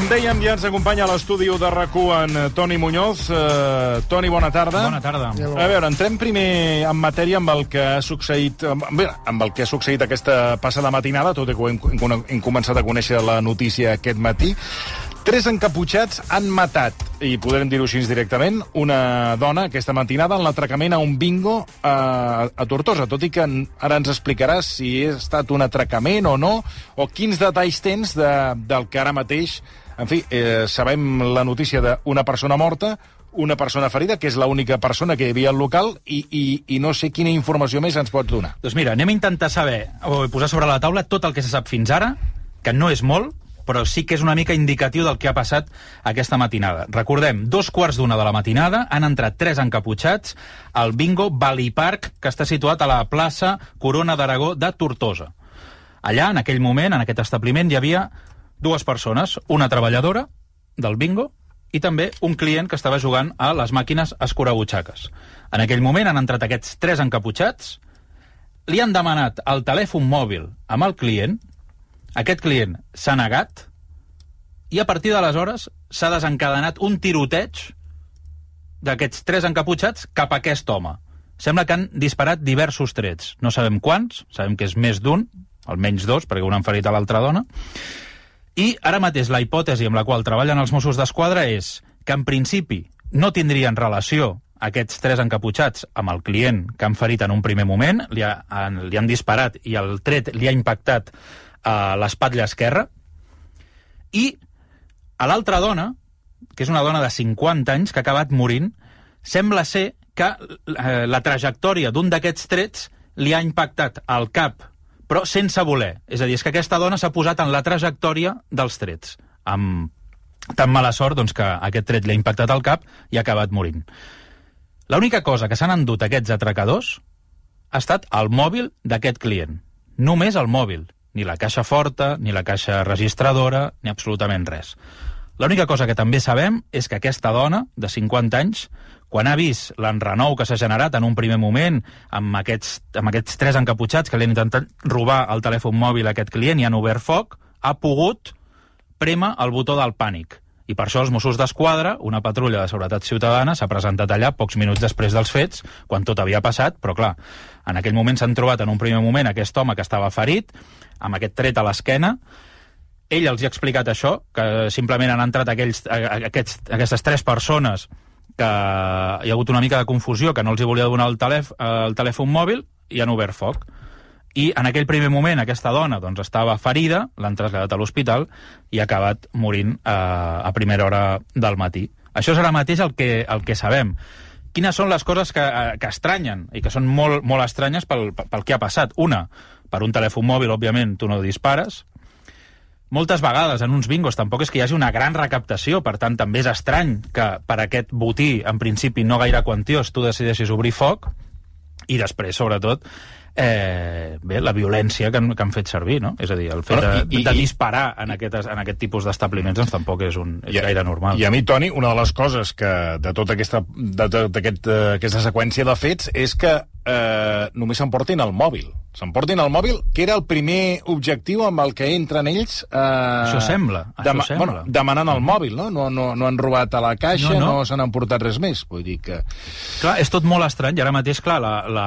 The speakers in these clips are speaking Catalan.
Com dèiem, ja ens acompanya a l'estudi de rac en Toni Muñoz. Uh, Toni, bona tarda. Bona tarda. A veure, entrem primer en matèria amb el que ha succeït, amb, bé, amb el que ha succeït aquesta passada matinada, tot i que ho hem, hem començat a conèixer la notícia aquest matí. Tres encaputxats han matat, i podrem dir-ho així directament, una dona aquesta matinada en l'atracament a un bingo a, a Tortosa, tot i que ara ens explicaràs si ha estat un atracament o no, o quins detalls tens de, del que ara mateix... En fi, eh, sabem la notícia d'una persona morta, una persona ferida, que és l'única persona que hi havia al local, i, i, i no sé quina informació més ens pots donar. Doncs mira, anem a intentar saber, o posar sobre la taula tot el que se sap fins ara, que no és molt, però sí que és una mica indicatiu del que ha passat aquesta matinada. Recordem, dos quarts d'una de la matinada han entrat tres encaputxats al bingo Valley Park, que està situat a la plaça Corona d'Aragó de Tortosa. Allà, en aquell moment, en aquest establiment, hi havia dues persones, una treballadora del bingo i també un client que estava jugant a les màquines escurabutxaques. En aquell moment han entrat aquests tres encaputxats, li han demanat el telèfon mòbil amb el client aquest client s'ha negat i a partir d'aleshores s'ha desencadenat un tiroteig d'aquests tres encaputxats cap a aquest home. Sembla que han disparat diversos trets. No sabem quants, sabem que és més d'un, almenys dos, perquè un han ferit a l'altra dona. I ara mateix la hipòtesi amb la qual treballen els Mossos d'Esquadra és que en principi no tindrien relació aquests tres encaputxats amb el client que han ferit en un primer moment, li, ha, li han disparat i el tret li ha impactat a l'espatlla esquerra, i a l'altra dona, que és una dona de 50 anys que ha acabat morint, sembla ser que eh, la trajectòria d'un d'aquests trets li ha impactat al cap, però sense voler. És a dir, és que aquesta dona s'ha posat en la trajectòria dels trets, amb tan mala sort doncs, que aquest tret li ha impactat al cap i ha acabat morint. L'única cosa que s'han endut aquests atracadors ha estat el mòbil d'aquest client. Només el mòbil ni la caixa forta, ni la caixa registradora, ni absolutament res. L'única cosa que també sabem és que aquesta dona, de 50 anys, quan ha vist l'enrenou que s'ha generat en un primer moment amb aquests, amb aquests tres encaputxats que li han intentat robar el telèfon mòbil a aquest client i han obert foc, ha pogut prema el botó del pànic. I per això els Mossos d'Esquadra, una patrulla de seguretat ciutadana, s'ha presentat allà pocs minuts després dels fets, quan tot havia passat, però clar, en aquell moment s'han trobat en un primer moment aquest home que estava ferit, amb aquest tret a l'esquena, ell els ha explicat això, que simplement han entrat aquells, aquests, aquestes tres persones que hi ha hagut una mica de confusió, que no els hi volia donar el, telèf el telèfon mòbil i han obert foc. I en aquell primer moment aquesta dona doncs, estava ferida, l'han traslladat a l'hospital i ha acabat morint eh, a primera hora del matí. Això és ara mateix el que, el que sabem. Quines són les coses que, eh, que estranyen i que són molt, molt estranyes pel, pel que ha passat? Una, per un telèfon mòbil, òbviament, tu no dispares. Moltes vegades en uns bingos tampoc és que hi hagi una gran recaptació, per tant també és estrany que per aquest botí, en principi no gaire quantiós, tu decideixis obrir foc, i després, sobretot, eh, bé, la violència que han, que han fet servir, no? És a dir, el fet Però, de, i, de disparar en aquest, en aquest tipus d'establiments doncs, tampoc és, un, és i, gaire normal. I a mi, Toni, una de les coses que de tota aquesta, de, de, aquest, aquesta seqüència de fets és que eh, només s'emportin el mòbil. S'emportin el mòbil, que era el primer objectiu amb el que entren ells... Eh, això sembla, això sembla. Bueno, demanant el mòbil, no? No, no, no han robat a la caixa, no, no. no s'han emportat res més. Vull dir que... Clar, és tot molt estrany, i ara mateix, clar, la, la,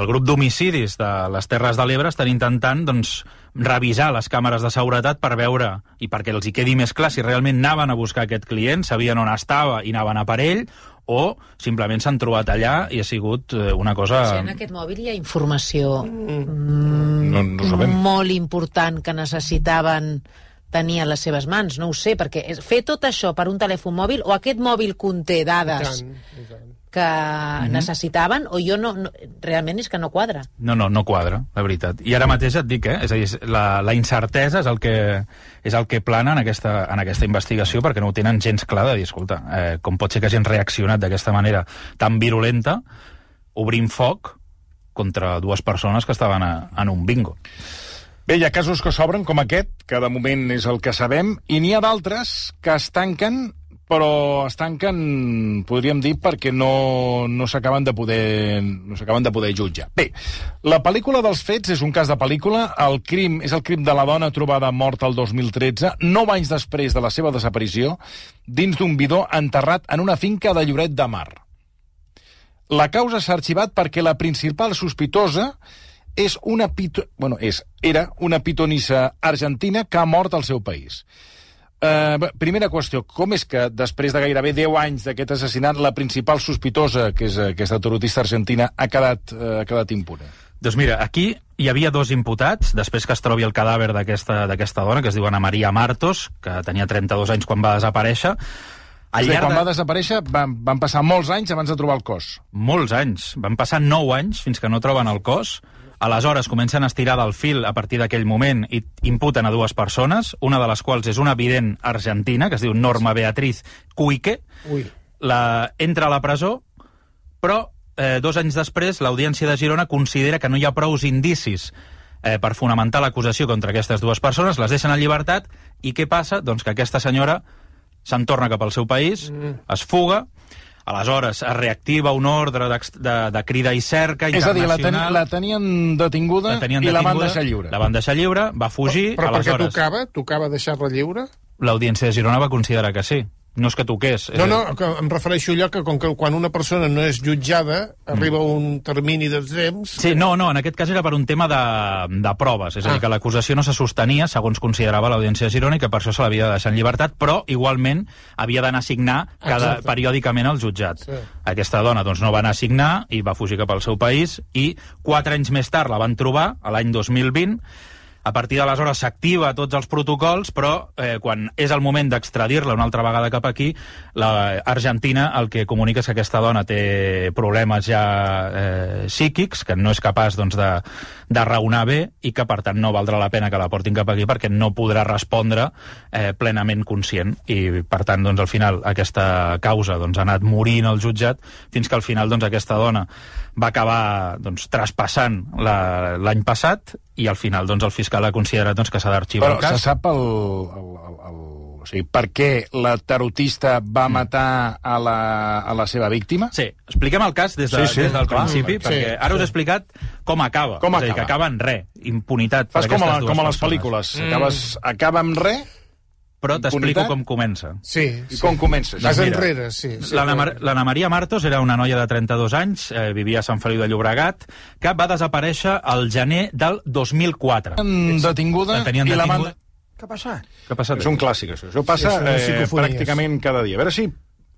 el grup d'homicidis de les Terres de l'Ebre estan intentant, doncs, revisar les càmeres de seguretat per veure, i perquè els hi quedi més clar si realment anaven a buscar aquest client, sabien on estava i anaven a per ell, o simplement s'han trobat allà i ha sigut eh, una cosa... Si en aquest mòbil hi ha informació mm, no, no sabem. molt important que necessitaven tenir a les seves mans, no ho sé, perquè fer tot això per un telèfon mòbil o aquest mòbil conté dades. I tant, i tant que mm -hmm. necessitaven o jo no, no... Realment és que no quadra. No, no, no quadra, la veritat. I ara mateix et dic, eh? És a dir, la, la incertesa és el que, és el que plana en aquesta, en aquesta investigació perquè no ho tenen gens clar de dir, escolta, eh, com pot ser que hagin reaccionat d'aquesta manera tan virulenta obrint foc contra dues persones que estaven a, en un bingo. Bé, hi ha casos que s'obren com aquest, que de moment és el que sabem, i n'hi ha d'altres que es tanquen però es tanquen, podríem dir, perquè no, no s'acaben de poder no s'acaben de poder jutjar. Bé, la pel·lícula dels fets és un cas de pel·lícula. El crim és el crim de la dona trobada morta el 2013, nou anys després de la seva desaparició, dins d'un bidó enterrat en una finca de Lloret de Mar. La causa s'ha arxivat perquè la principal sospitosa és una pito... bueno, és, era una pitonissa argentina que ha mort al seu país. Uh, primera qüestió, com és que després de gairebé 10 anys d'aquest assassinat la principal sospitosa, que és aquesta tarotista argentina, ha quedat, uh, ha quedat impune? Doncs mira, aquí hi havia dos imputats, després que es trobi el cadàver d'aquesta dona, que es diu Ana Maria Martos, que tenia 32 anys quan va desaparèixer. Al llarg quan de... va desaparèixer van, van passar molts anys abans de trobar el cos. Molts anys. Van passar 9 anys fins que no troben el cos. Aleshores comencen a estirar del fil a partir d'aquell moment i imputen a dues persones, una de les quals és una vident argentina, que es diu Norma Beatriz Cuique. Ui. La, entra a la presó, però eh, dos anys després l'Audiència de Girona considera que no hi ha prous indicis eh, per fonamentar l'acusació contra aquestes dues persones, les deixen en llibertat, i què passa? Doncs que aquesta senyora se'n torna cap al seu país, mm. es fuga, Aleshores, es reactiva un ordre de, de, de crida i cerca És a dir, la, ten, la tenien detinguda la tenien i detinguda, la van deixar lliure. La van deixar lliure, va fugir... Però, però aleshores... per què tocava? Tocava deixar-la lliure? L'Audiència de Girona va considerar que sí no és que toqués. No, no, que em refereixo allò que com que quan una persona no és jutjada arriba mm. un termini de temps... Sí, no, no, en aquest cas era per un tema de, de proves, és ah. a dir, que l'acusació no se sostenia segons considerava l'Audiència de Girona i que per això se l'havia de deixar en llibertat, però igualment havia d'anar a signar cada, Exacte. periòdicament al jutjat. Sí. Aquesta dona doncs, no va anar a signar i va fugir cap al seu país i quatre anys més tard la van trobar, a l'any 2020, a partir d'aleshores s'activa tots els protocols, però eh, quan és el moment d'extradir-la una altra vegada cap aquí, l'Argentina el que comunica és que aquesta dona té problemes ja eh, psíquics, que no és capaç doncs, de, de raonar bé i que, per tant, no valdrà la pena que la portin cap aquí perquè no podrà respondre eh, plenament conscient. I, per tant, doncs, al final aquesta causa doncs, ha anat morint al jutjat fins que al final doncs, aquesta dona va acabar doncs, traspassant l'any passat i al final doncs, el fiscal ha considerat doncs, que s'ha d'arxivar el cas. Però se sap el, el, el, el, o sigui, per què la tarotista va mm. matar a la, a la seva víctima? Sí, expliquem el cas des, de, sí, sí, des del clar, principi, sí, perquè ara sí. us he explicat com acaba. Com és acaba? a dir, que acaba en res, impunitat Fas com a, com a les pel·lícules, mm. Acabes, acaba en res però t'explico com comença. Sí, sí. I com comença? Vas doncs enrere, sí. sí L'Anna Maria Martos era una noia de 32 anys, eh, vivia a Sant Feliu de Llobregat, que va desaparèixer el gener del 2004. Detinguda, la tenien i detinguda. la van... Què ha passat? Què ha passat? És un clàssic, això. Això passa sí, eh, pràcticament cada dia. A veure si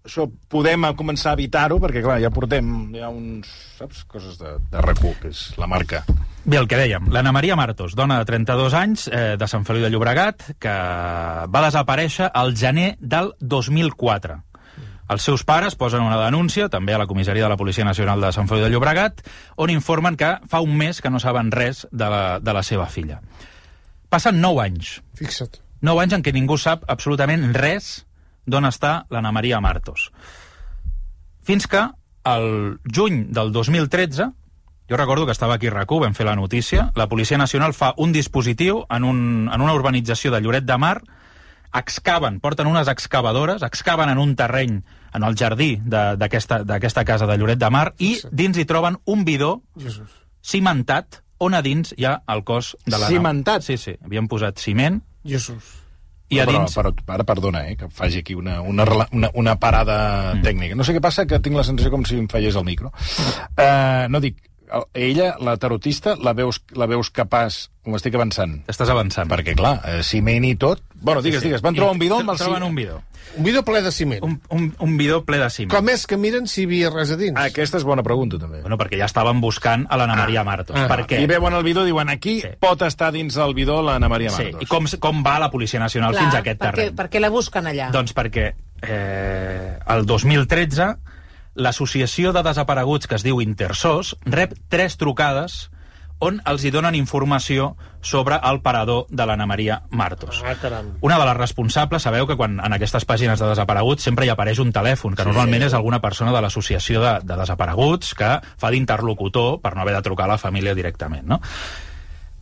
això podem començar a evitar-ho, perquè, clar, ja portem ja uns, saps, coses de, de recu, que és la marca. Bé, el que dèiem, l'Anna Maria Martos, dona de 32 anys, eh, de Sant Feliu de Llobregat, que va desaparèixer al gener del 2004. Els seus pares posen una denúncia, també a la comissaria de la Policia Nacional de Sant Feliu de Llobregat, on informen que fa un mes que no saben res de la, de la seva filla. Passen 9 anys. Fixa't. 9 anys en què ningú sap absolutament res d'on està l'Anna Maria Martos. Fins que el juny del 2013, jo recordo que estava aquí a RAC1, vam fer la notícia, la Policia Nacional fa un dispositiu en, un, en una urbanització de Lloret de Mar, excaven, porten unes excavadores, excaven en un terreny, en el jardí d'aquesta casa de Lloret de Mar, i dins hi troben un bidó Jesus. cimentat, on a dins hi ha el cos de la Cimentat? Sí, sí, havien posat ciment. Jesús i a dins... Però, però, ara, perdona, eh, que faci aquí una, una, una, una parada mm. tècnica. No sé què passa, que tinc la sensació com si em fallés el micro. Uh, no dic, ella, la tarotista, la veus, la veus capaç... M'estic avançant. Estàs avançant. Perquè, clar, eh, ciment i tot... Bueno, digues, sí, sí. digues, van trobar un bidó amb el ciment. un bidó. Un bidó ple de ciment. Un, un, un bidó ple de ciment. Com és que miren si hi havia res a dins? Aquesta és bona pregunta, també. Bueno, perquè ja estaven buscant a l'Anna Maria ah. Martos. Ah. Per què? I veuen el bidó, diuen, aquí sí. pot estar dins del bidó l'Anna Maria Martos. Sí. I com, com va la Policia Nacional clar, fins a aquest perquè, terreny? Per què la busquen allà? Doncs perquè eh, el 2013 l'associació de desapareguts que es diu Intersos rep tres trucades on els hi donen informació sobre el parador de l'Anna Maria Martos. Ah, Una de les responsables, sabeu que quan en aquestes pàgines de desapareguts sempre hi apareix un telèfon, que sí, normalment sí. és alguna persona de l'associació de, de desapareguts que fa d'interlocutor per no haver de trucar a la família directament, no?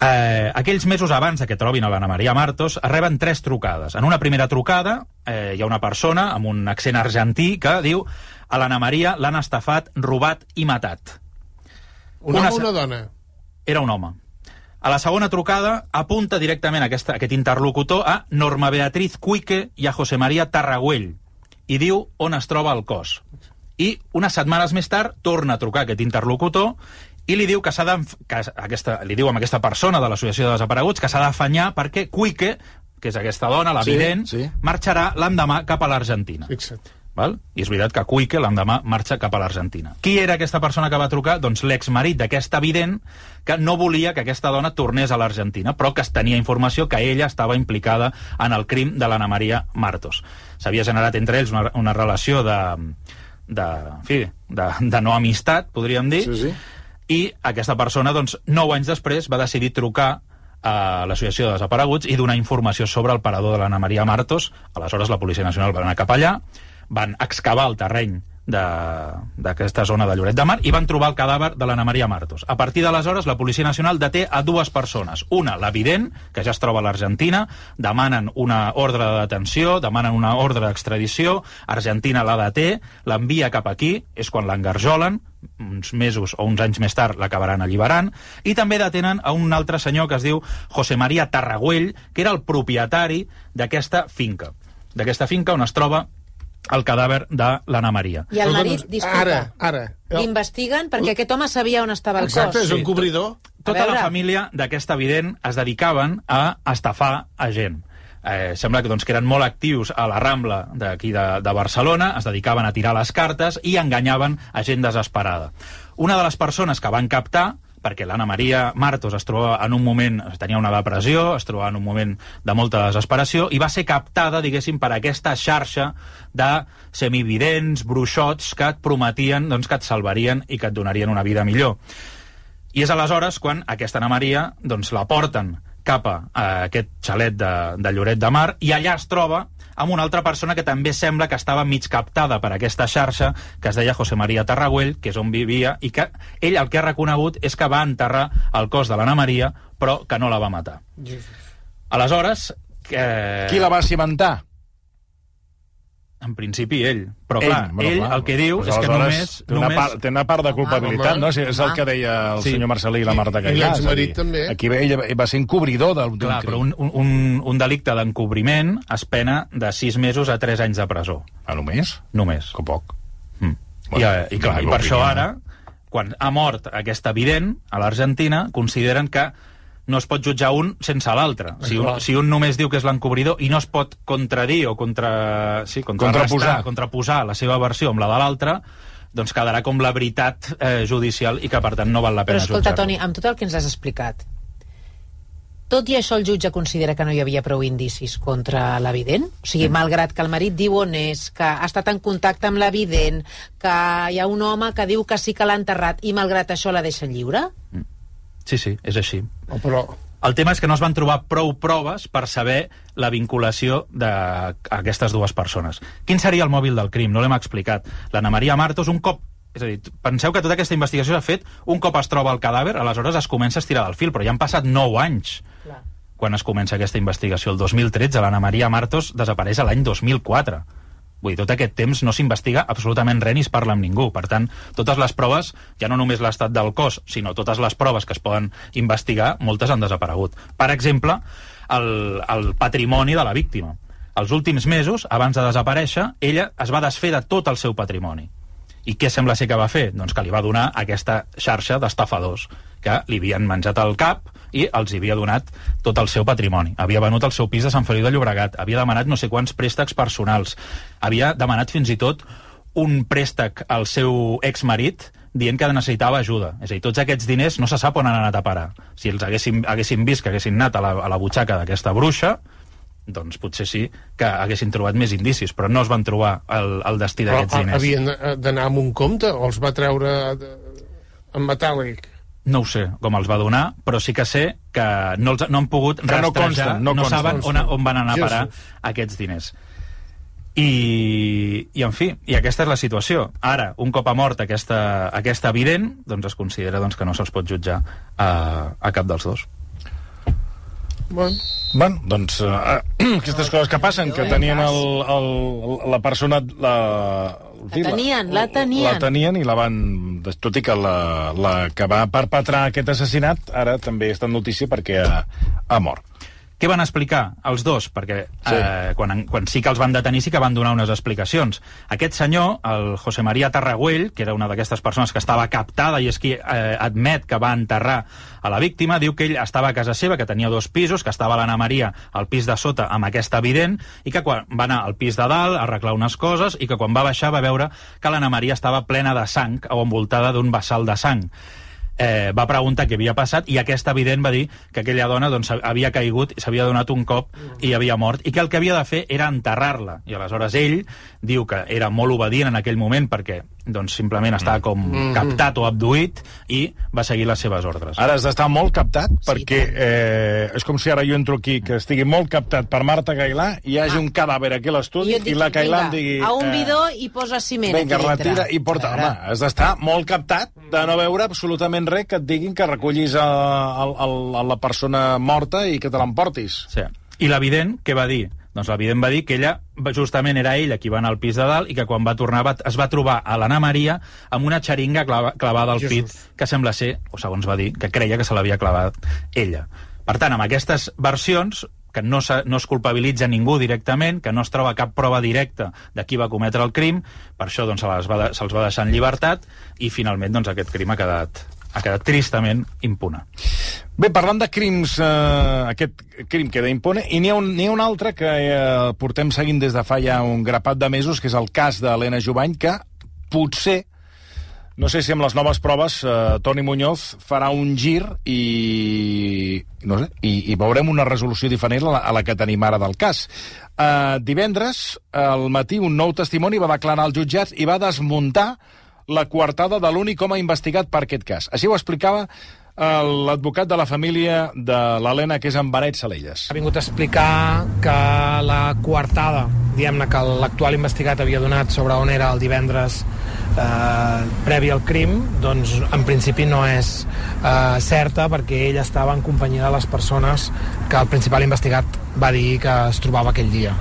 Eh, aquells mesos abans de que trobin a l'Anna Maria Martos, reben tres trucades. En una primera trucada eh, hi ha una persona amb un accent argentí que diu a l'Anna Maria l'han estafat, robat i matat. Un Una home o una dona? Era un home. A la segona trucada apunta directament aquesta, aquest interlocutor a Norma Beatriz Cuique i a José María Tarragüell i diu on es troba el cos. I unes setmanes més tard torna a trucar aquest interlocutor i li diu que s'ha que aquesta, li diu a aquesta persona de l'Associació de Desapareguts que s'ha d'afanyar perquè Cuique, que és aquesta dona, l'evident, Sí, sí. marxarà l'endemà cap a l'Argentina. Fixa't. Val? I és veritat que Cuique l'endemà marxa cap a l'Argentina. Qui era aquesta persona que va trucar? Doncs l'exmarit d'aquesta evident que no volia que aquesta dona tornés a l'Argentina, però que es tenia informació que ella estava implicada en el crim de l'Anna Maria Martos. S'havia generat entre ells una, una relació de, de, en fi, de, de no amistat, podríem dir, Sí, sí. i aquesta persona, doncs, nou anys després, va decidir trucar a l'Associació de Desapareguts i donar informació sobre el parador de l'Anna Maria Martos. Aleshores, la Policia Nacional va anar cap allà, van excavar el terreny d'aquesta zona de Lloret de Mar i van trobar el cadàver de l'Anna Maria Martos. A partir d'aleshores, la Policia Nacional deté a dues persones. Una, l'evident, que ja es troba a l'Argentina, demanen una ordre de detenció, demanen una ordre d'extradició, Argentina la deté, l'envia cap aquí, és quan l'engarjolen, uns mesos o uns anys més tard l'acabaran alliberant, i també detenen a un altre senyor que es diu José María Tarragüell, que era el propietari d'aquesta finca. D'aquesta finca on es troba el cadàver de l'Anna Maria. I el Escolta, marit, disculpa, Ara, ara. l'investiguen perquè aquest home sabia on estava el Exacte, cos. és un cobridor. Tota la família d'aquesta evident es dedicaven a estafar a gent. Eh, sembla que, doncs, que eren molt actius a la Rambla d'aquí de, de Barcelona, es dedicaven a tirar les cartes i enganyaven a gent desesperada. Una de les persones que van captar perquè l'Anna Maria Martos es trobava en un moment, tenia una depressió, es trobava en un moment de molta desesperació, i va ser captada, diguéssim, per aquesta xarxa de semividents, bruixots, que et prometien doncs, que et salvarien i que et donarien una vida millor. I és aleshores quan aquesta Anna Maria doncs, la porten cap a, aquest xalet de, de Lloret de Mar i allà es troba amb una altra persona que també sembla que estava mig captada per aquesta xarxa, que es deia José María Tarragüell, que és on vivia, i que ell el que ha reconegut és que va enterrar el cos de l'Anna Maria, però que no la va matar. Aleshores, que... Qui la va cimentar? En principi ell. Però Ell, clar, bueno, ell clar. el que diu és que només... Té una, només... part, té una part de culpabilitat, Home, no? Si és el que deia el Sí. senyor Marcelí i la Marta I Caillà. l'exmarit és a dir, també. Aquí ell va ser encobridor d'un d'un Clar, crim. però un, un, un, delicte d'encobriment es pena de 6 mesos a 3 anys de presó. Ah, només? Només. Que poc. Mm. Bueno, I, eh, I, clar, la i per això ara, quan ha mort aquest evident a l'Argentina, consideren que no es pot jutjar un sense l'altre. Si, un, si un només diu que és l'encobridor i no es pot contradir o contra, sí, Contraposar. contraposar, contraposar la seva versió amb la de l'altre, doncs quedarà com la veritat eh, judicial i que, per tant, no val la Però pena escolta, jutjar-lo. Toni, amb tot el que ens has explicat, tot i això el jutge considera que no hi havia prou indicis contra l'evident? O sigui, malgrat que el marit diu on és, que ha estat en contacte amb l'evident, que hi ha un home que diu que sí que l'ha enterrat i malgrat això la deixa lliure? Sí, sí, és així. Oh, però El tema és que no es van trobar prou proves per saber la vinculació d'aquestes dues persones. Quin seria el mòbil del crim? No l'hem explicat. L'Anna Maria Martos, un cop... És a dir, penseu que tota aquesta investigació s'ha fet un cop es troba el cadàver, aleshores es comença a estirar del fil, però ja han passat 9 anys Clar. quan es comença aquesta investigació. El 2013, l'Anna Maria Martos desapareix l'any 2004. Vull dir, tot aquest temps no s'investiga absolutament res ni es parla amb ningú. Per tant, totes les proves, ja no només l'estat del cos, sinó totes les proves que es poden investigar, moltes han desaparegut. Per exemple, el, el patrimoni de la víctima. Els últims mesos, abans de desaparèixer, ella es va desfer de tot el seu patrimoni. I què sembla ser que va fer? Doncs que li va donar aquesta xarxa d'estafadors que li havien menjat el cap i els havia donat tot el seu patrimoni. Havia venut el seu pis de Sant Feliu de Llobregat, havia demanat no sé quants préstecs personals, havia demanat fins i tot un préstec al seu exmarit dient que necessitava ajuda. És a dir, tots aquests diners no se sap on han anat a parar. Si els haguéssim, haguéssim vist que haguessin anat a la, a la butxaca d'aquesta bruixa, doncs potser sí que haguessin trobat més indicis, però no es van trobar el, el destí d'aquests diners. havien d'anar amb un compte o els va treure de- en metàl·lic? No ho sé com els va donar, però sí que sé que no, els, no han pogut Que no rastrejar, consten, no no consten. saben on, on van anar a parar Jesús. aquests diners. I, I, en fi, i aquesta és la situació. Ara, un cop ha mort aquesta, aquesta evident, doncs es considera doncs, que no se'ls pot jutjar a, a cap dels dos. Bueno. Bueno, doncs uh, aquestes coses que passen, que tenien el, el, la persona... La, la tenien, la tenien. La tenien i la van... Tot i que la, la que va perpetrar aquest assassinat ara també està en notícia perquè ha, ha mort. Què van explicar els dos? Perquè sí. eh, quan, quan sí que els van detenir sí que van donar unes explicacions. Aquest senyor, el José María Tarragüell, que era una d'aquestes persones que estava captada i és qui eh, admet que va enterrar a la víctima, diu que ell estava a casa seva, que tenia dos pisos, que estava l'Anna Maria al pis de sota amb aquesta evident, i que quan va anar al pis de dalt a arreglar unes coses, i que quan va baixar va veure que l'Anna Maria estava plena de sang o envoltada d'un vessal de sang eh, va preguntar què havia passat i aquesta evident va dir que aquella dona doncs, havia caigut, s'havia donat un cop i havia mort, i que el que havia de fer era enterrar-la. I aleshores ell diu que era molt obedient en aquell moment perquè doncs simplement estava com mm -hmm. captat o abduït i va seguir les seves ordres. Ara has d'estar molt captat sí, perquè eh, és com si ara jo entro aquí que estigui molt captat per Marta Gailà i hi hagi ah. un cadàver aquí a l'estudi i, i la Gailà em digui... A un bidó eh, i posa ciment Vinga, retira i porta... Home, has d'estar molt captat de no veure absolutament res que et diguin que recollis a, a, a, a la persona morta i que te l'emportis. Sí. I l'evident, què va dir? Doncs l'evident va dir que ella, justament era ella qui va anar al pis de dalt i que quan va tornar va, es va trobar a l'Anna Maria amb una xeringa clava, clavada al Jesús. pit, que sembla ser, o segons va dir, que creia que se l'havia clavat ella. Per tant, amb aquestes versions, que no, no es culpabilitza ningú directament, que no es troba cap prova directa de qui va cometre el crim, per això doncs, se'ls va, se va deixar en llibertat i finalment doncs, aquest crim ha quedat, ha quedat tristament impune. Bé, parlant de crims, eh, aquest crim queda impune, i n'hi ha, un, ha un altre que eh, portem seguint des de fa ja un grapat de mesos, que és el cas d'Helena Jubany, que potser, no sé si amb les noves proves, eh, Toni Muñoz farà un gir i, no sé, i, i veurem una resolució diferent a la, a la que tenim ara del cas. Eh, divendres, al matí, un nou testimoni va declarar als jutjats i va desmuntar la coartada de l'únic home investigat per aquest cas. Així ho explicava eh, l'advocat de la família de l'Helena, que és en Benet Salelles. Ha vingut a explicar que la coartada, diguem-ne que l'actual investigat havia donat sobre on era el divendres eh, previ al crim, doncs en principi no és eh, certa perquè ell estava en companyia de les persones que el principal investigat va dir que es trobava aquell dia.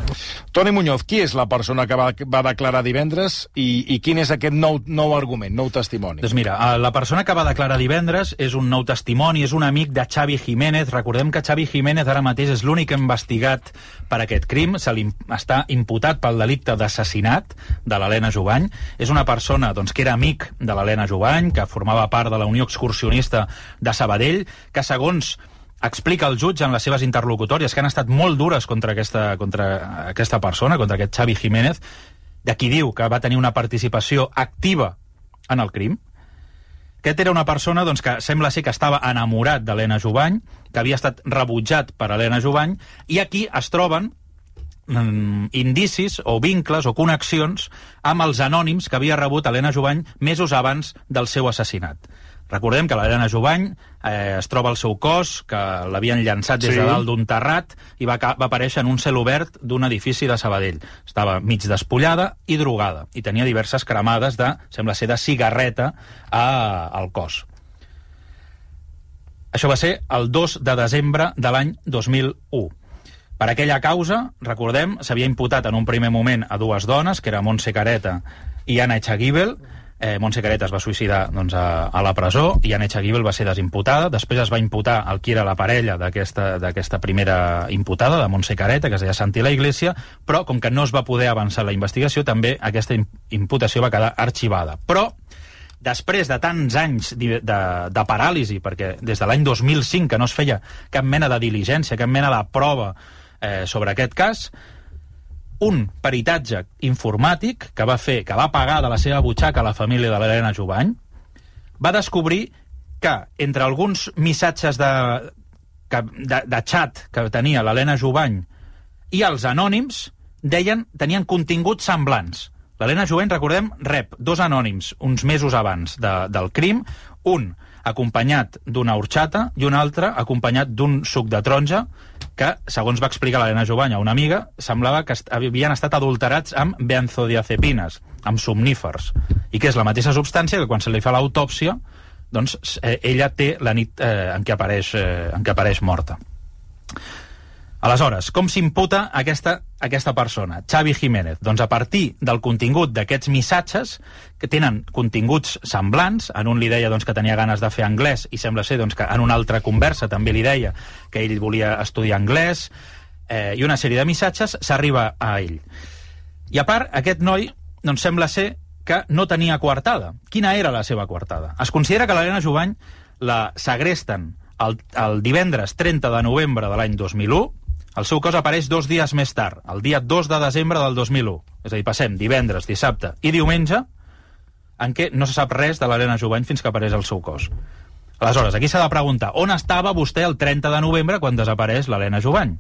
Toni Muñoz, qui és la persona que va, va declarar divendres i, i quin és aquest nou, nou argument, nou testimoni? Doncs mira, eh, la persona que va declarar divendres és un nou testimoni, és un amic de Xavi Jiménez. Recordem que Xavi Jiménez ara mateix és l'únic investigat per aquest crim, se li està imputat pel delicte d'assassinat de l'Helena Jovany. És una persona doncs, que era amic de l'Helena Jovany, que formava part de la Unió Excursionista de Sabadell, que segons explica el jutge en les seves interlocutòries que han estat molt dures contra aquesta, contra aquesta persona, contra aquest Xavi Jiménez, de qui diu que va tenir una participació activa en el crim. Aquest era una persona doncs, que sembla ser que estava enamorat d'Helena Jovany, que havia estat rebutjat per Helena Jovany, i aquí es troben mm, indicis o vincles o connexions amb els anònims que havia rebut Helena Jovany mesos abans del seu assassinat. Recordem que l'Helena Jovany eh, es troba al seu cos, que l'havien llançat des sí. de dalt d'un terrat i va, va aparèixer en un cel obert d'un edifici de Sabadell. Estava mig despullada i drogada i tenia diverses cremades de, sembla ser, de cigarreta a, al cos. Això va ser el 2 de desembre de l'any 2001. Per aquella causa, recordem, s'havia imputat en un primer moment a dues dones, que era Montse Careta i Anna Echagüibel, eh, Montse Caret es va suïcidar doncs, a, a la presó i Anne Gibel va ser desimputada. Després es va imputar el qui era la parella d'aquesta primera imputada, de Montse Careta, que es deia Santi la Iglesia, però com que no es va poder avançar la investigació, també aquesta imputació va quedar arxivada. Però després de tants anys de, de, de paràlisi, perquè des de l'any 2005 que no es feia cap mena de diligència, cap mena de prova eh, sobre aquest cas, un peritatge informàtic que va fer, que va pagar de la seva butxaca a la família de l'Helena Jovany, va descobrir que entre alguns missatges de, que, de, de xat que tenia l'Helena Jovany i els anònims deien, tenien continguts semblants. L'Helena Jovany, recordem, rep dos anònims uns mesos abans de, del crim, un acompanyat d'una horxata i un altre acompanyat d'un suc de taronja que, segons va explicar l'Helena Jovanya, una amiga, semblava que havien estat adulterats amb benzodiazepines, amb somnífers, i que és la mateixa substància que quan se li fa l'autòpsia doncs eh, ella té la nit eh, en, què apareix, eh, en què apareix morta. Aleshores, com s'imputa aquesta, aquesta persona, Xavi Jiménez? Doncs a partir del contingut d'aquests missatges, que tenen continguts semblants, en un li deia doncs, que tenia ganes de fer anglès, i sembla ser doncs, que en una altra conversa també li deia que ell volia estudiar anglès, eh, i una sèrie de missatges, s'arriba a ell. I a part, aquest noi doncs, sembla ser que no tenia coartada. Quina era la seva coartada? Es considera que l'Helena Jovany la segresten el, el divendres 30 de novembre de l'any 2001, el seu cos apareix dos dies més tard, el dia 2 de desembre del 2001. És a dir, passem divendres, dissabte i diumenge en què no se sap res de l'Helena Jovany fins que apareix el seu cos. Aleshores, aquí s'ha de preguntar, on estava vostè el 30 de novembre quan desapareix l'Helena Jovany?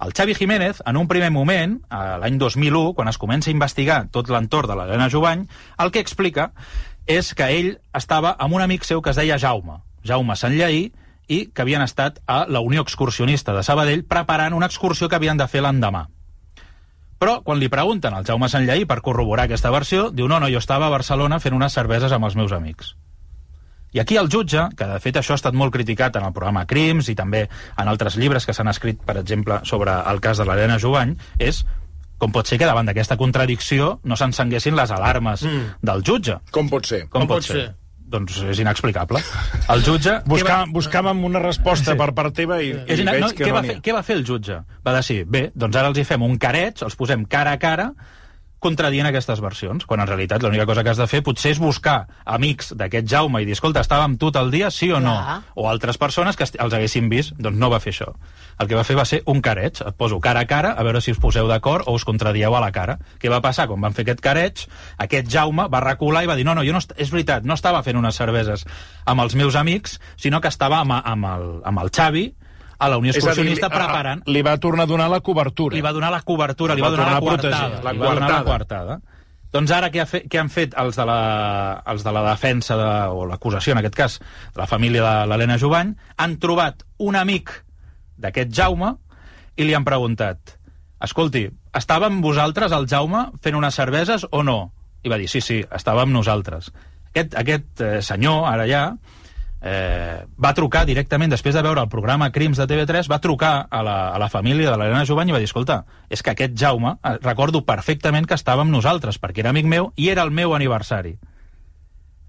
El Xavi Jiménez, en un primer moment, l'any 2001, quan es comença a investigar tot l'entorn de l'Helena Jovany, el que explica és que ell estava amb un amic seu que es deia Jaume, Jaume Sanllaí, i que havien estat a la Unió Excursionista de Sabadell preparant una excursió que havien de fer l'endemà. Però, quan li pregunten al Jaume Sanllaí per corroborar aquesta versió, diu, no, no, jo estava a Barcelona fent unes cerveses amb els meus amics. I aquí el jutge, que de fet això ha estat molt criticat en el programa Crims i també en altres llibres que s'han escrit, per exemple, sobre el cas de l'Helena Jovany, és com pot ser que davant d'aquesta contradicció no s'encenguessin les alarmes mm. del jutge. Com pot ser? Com, com pot, pot ser? ser? Doncs és inexplicable. El jutge... Buscà, va... Buscàvem una resposta sí. per part teva i, i veig no, que què no va fer, Què va fer el jutge? Va decidir, bé, doncs ara els hi fem un careig, els posem cara a cara, contradient aquestes versions, quan en realitat l'única cosa que has de fer potser és buscar amics d'aquest Jaume i dir, escolta, estava amb tu el dia, sí o no? Ja. O altres persones que els haguessin vist, doncs no va fer això. El que va fer va ser un careig, et poso cara a cara, a veure si us poseu d'acord o us contradieu a la cara. Què va passar? Quan van fer aquest careig, aquest Jaume va recular i va dir, no, no, jo no, és veritat, no estava fent unes cerveses amb els meus amics, sinó que estava amb, amb, el, amb el Xavi, a la Unió Excursionista dir, preparant... Li va tornar a donar la cobertura. Li va donar la cobertura, li va, li va donar la coartada. La li va donar la coartada. Doncs ara què, ha fet, què han fet els de la, els de la defensa, de, o l'acusació en aquest cas, de la família de l'Helena Jovany, han trobat un amic d'aquest Jaume i li han preguntat escolti, estava amb vosaltres el Jaume fent unes cerveses o no? I va dir, sí, sí, estava amb nosaltres. Aquest, aquest eh, senyor, ara ja, eh, va trucar directament, després de veure el programa Crims de TV3, va trucar a la, a la família de l'Helena Jovany i va dir, escolta, és que aquest Jaume, eh, recordo perfectament que estava amb nosaltres, perquè era amic meu i era el meu aniversari.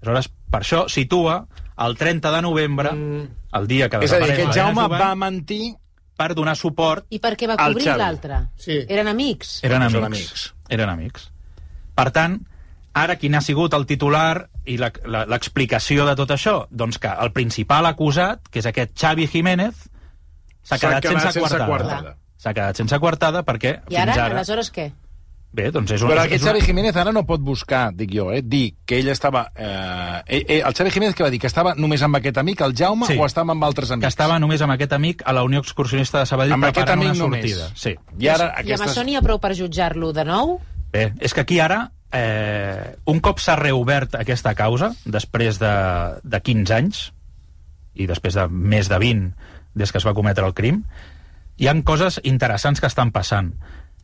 Aleshores, per això situa el 30 de novembre, mm. el dia que És a dir, aquest Jaume Jovany, va mentir per donar suport I per què va cobrir l'altre? Sí. Eren amics? Eren amics. Eren amics. Eren amics. Per tant, Ara, quin ha sigut el titular i l'explicació de tot això? Doncs que el principal acusat, que és aquest Xavi Jiménez, s'ha quedat, quedat sense, sense coartada. S'ha quedat sense coartada perquè I ara, ara, aleshores què? Bé, doncs és un... Però aquest Xavi Jiménez ara no pot buscar, dic jo, eh, dir que ell estava... Eh, eh, eh, el Xavi Jiménez que va dir? Que estava només amb aquest amic, el Jaume, sí. o estava amb altres amics? Que estava només amb aquest amic a la Unió Excursionista de Sabadell amb preparant una sortida. Només. Sí. I, ara, I aquestes... amb això n'hi ha prou per jutjar-lo de nou? Bé, és que aquí ara eh, un cop s'ha reobert aquesta causa, després de, de 15 anys, i després de més de 20 des que es va cometre el crim, hi han coses interessants que estan passant.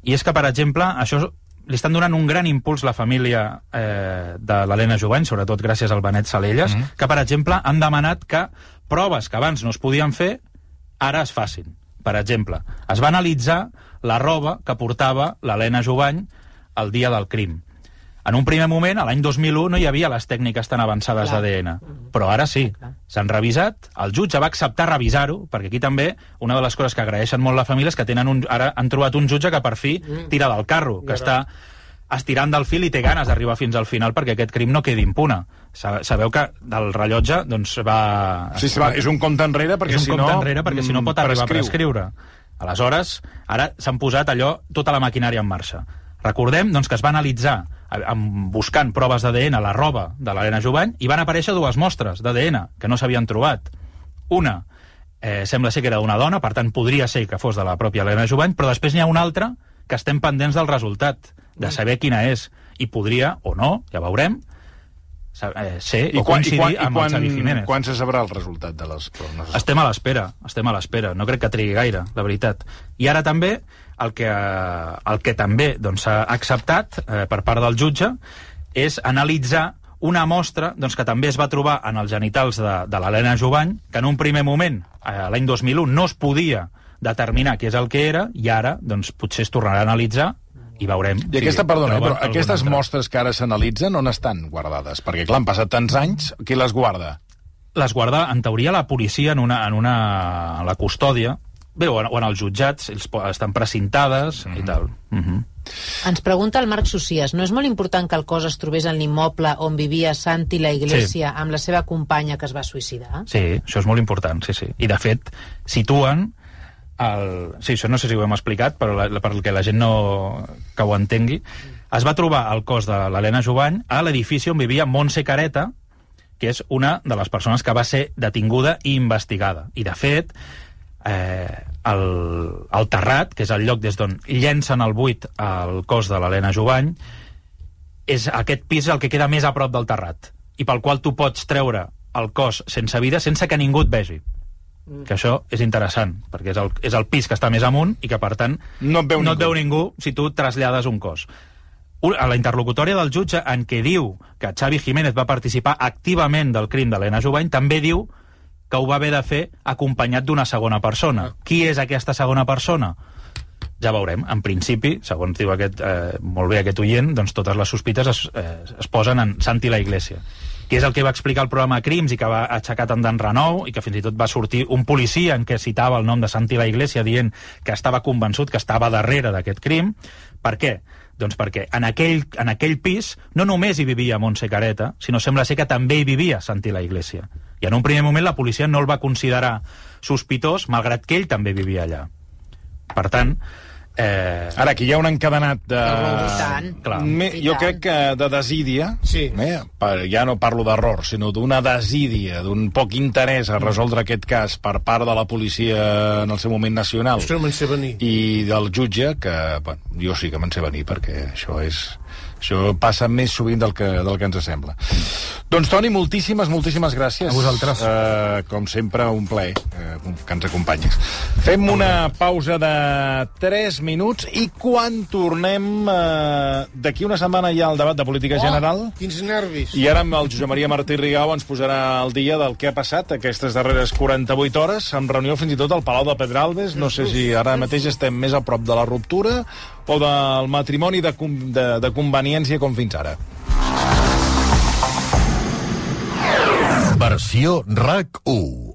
I és que, per exemple, això li estan donant un gran impuls la família eh, de l'Helena Jovany, sobretot gràcies al Benet Salelles, mm -hmm. que, per exemple, han demanat que proves que abans no es podien fer, ara es facin. Per exemple, es va analitzar la roba que portava l'Helena Jovany el dia del crim. En un primer moment, a l'any 2001, no hi havia les tècniques tan avançades d'ADN, però ara sí. S'han revisat, el jutge va acceptar revisar-ho, perquè aquí també una de les coses que agraeixen molt la família és que tenen un, ara han trobat un jutge que per fi mm. tira del carro, que està estirant del fil i té ganes d'arribar fins al final perquè aquest crim no quedi impune. Sabeu que del rellotge doncs va... Sí, sí, va, és un compte enrere perquè és un si compte no... enrere perquè si no pot arribar a prescriure. Aleshores, ara s'han posat allò, tota la maquinària en marxa. Recordem doncs, que es va analitzar amb, buscant proves d'ADN a la roba de l'Helena Jovany i van aparèixer dues mostres d'ADN que no s'havien trobat. Una eh, sembla ser que era d'una dona, per tant podria ser que fos de la pròpia Helena Jovany, però després n'hi ha una altra que estem pendents del resultat, de saber quina és, i podria, o no, ja veurem, eh, ser I o quan, coincidir i quan, amb i quan, el Xavi Jiménez. Quan se sabrà el resultat de les proves? Estem a l'espera, estem a l'espera. No crec que trigui gaire, la veritat. I ara també el que, el que també s'ha doncs, acceptat eh, per part del jutge és analitzar una mostra doncs, que també es va trobar en els genitals de, de l'Helena Jovany, que en un primer moment, eh, l'any 2001, no es podia determinar què és el que era, i ara, doncs, potser es tornarà a analitzar i veurem... I aquesta, perdona, eh, però aquestes altra. mostres que ara s'analitzen on estan guardades? Perquè, clar, han passat tants anys, qui les guarda? les guarda, en teoria, la policia en una, en una en la custòdia, bé, o en, o en els jutjats, ells estan precintades mm -hmm. i tal. Mm -hmm. Ens pregunta el Marc Socias, no és molt important que el cos es trobés en l'immoble on vivia Santi la Iglesia amb la seva companya que es va suïcidar? Sí, això és molt important, sí, sí. I, de fet, situen el... Sí, això no sé si ho hem explicat, però la, la, perquè la gent no... que ho entengui. Es va trobar el cos de l'Helena Jovany a l'edifici on vivia Montse Careta, que és una de les persones que va ser detinguda i investigada. I, de fet, eh, el, el Terrat, que és el lloc des d'on llencen al buit el cos de l'Helena Jovany, és aquest pis el que queda més a prop del Terrat i pel qual tu pots treure el cos sense vida sense que ningú et vegi. Que això és interessant, perquè és el, és el pis que està més amunt i que, per tant, No et veu no ningú. et veu ningú si tu trasllades un cos. A la interlocutòria del jutge, en què diu que Xavi Jiménez va participar activament del crim d'Helena Jovany, també diu que ho va haver de fer acompanyat d'una segona persona. Qui és aquesta segona persona? Ja veurem. En principi, segons diu aquest, eh, molt bé aquest oient, doncs totes les sospites es, eh, es posen en Santi la Iglesia que és el que va explicar el programa Crims i que va aixecar tant d'en Renou i que fins i tot va sortir un policia en què citava el nom de Santi la Iglesia dient que estava convençut que estava darrere d'aquest crim. Per què? Doncs perquè en aquell, en aquell pis no només hi vivia Montse Careta, sinó sembla ser que també hi vivia Santi la Iglesia. I en un primer moment la policia no el va considerar sospitós, malgrat que ell també vivia allà. Per tant, eh, Ara, aquí hi ha un encadenat de... Tant. Clar. Me, jo tant. crec que de desídia, Sí. eh, per, ja no parlo d'error, sinó d'una desídia, d'un poc interès a resoldre aquest cas per part de la policia en el seu moment nacional no me'n sé venir. i del jutge, que bueno, jo sí que me'n sé venir, perquè això és... Això passa més sovint del que, del que ens sembla. Doncs, Toni, moltíssimes, moltíssimes gràcies. A vosaltres. Uh, com sempre, un plaer uh, que ens acompanyis. Fem una pausa de 3 minuts i quan tornem... Uh, D'aquí una setmana hi ha el debat de política general. Oh, quins nervis. I ara amb el Josep Maria Martí Rigau ens posarà al dia del que ha passat aquestes darreres 48 hores, amb reunió fins i tot al Palau de Pedralbes. No sé si ara mateix estem més a prop de la ruptura o del matrimoni de, de, de conveniència com fins ara. Versió RAC 1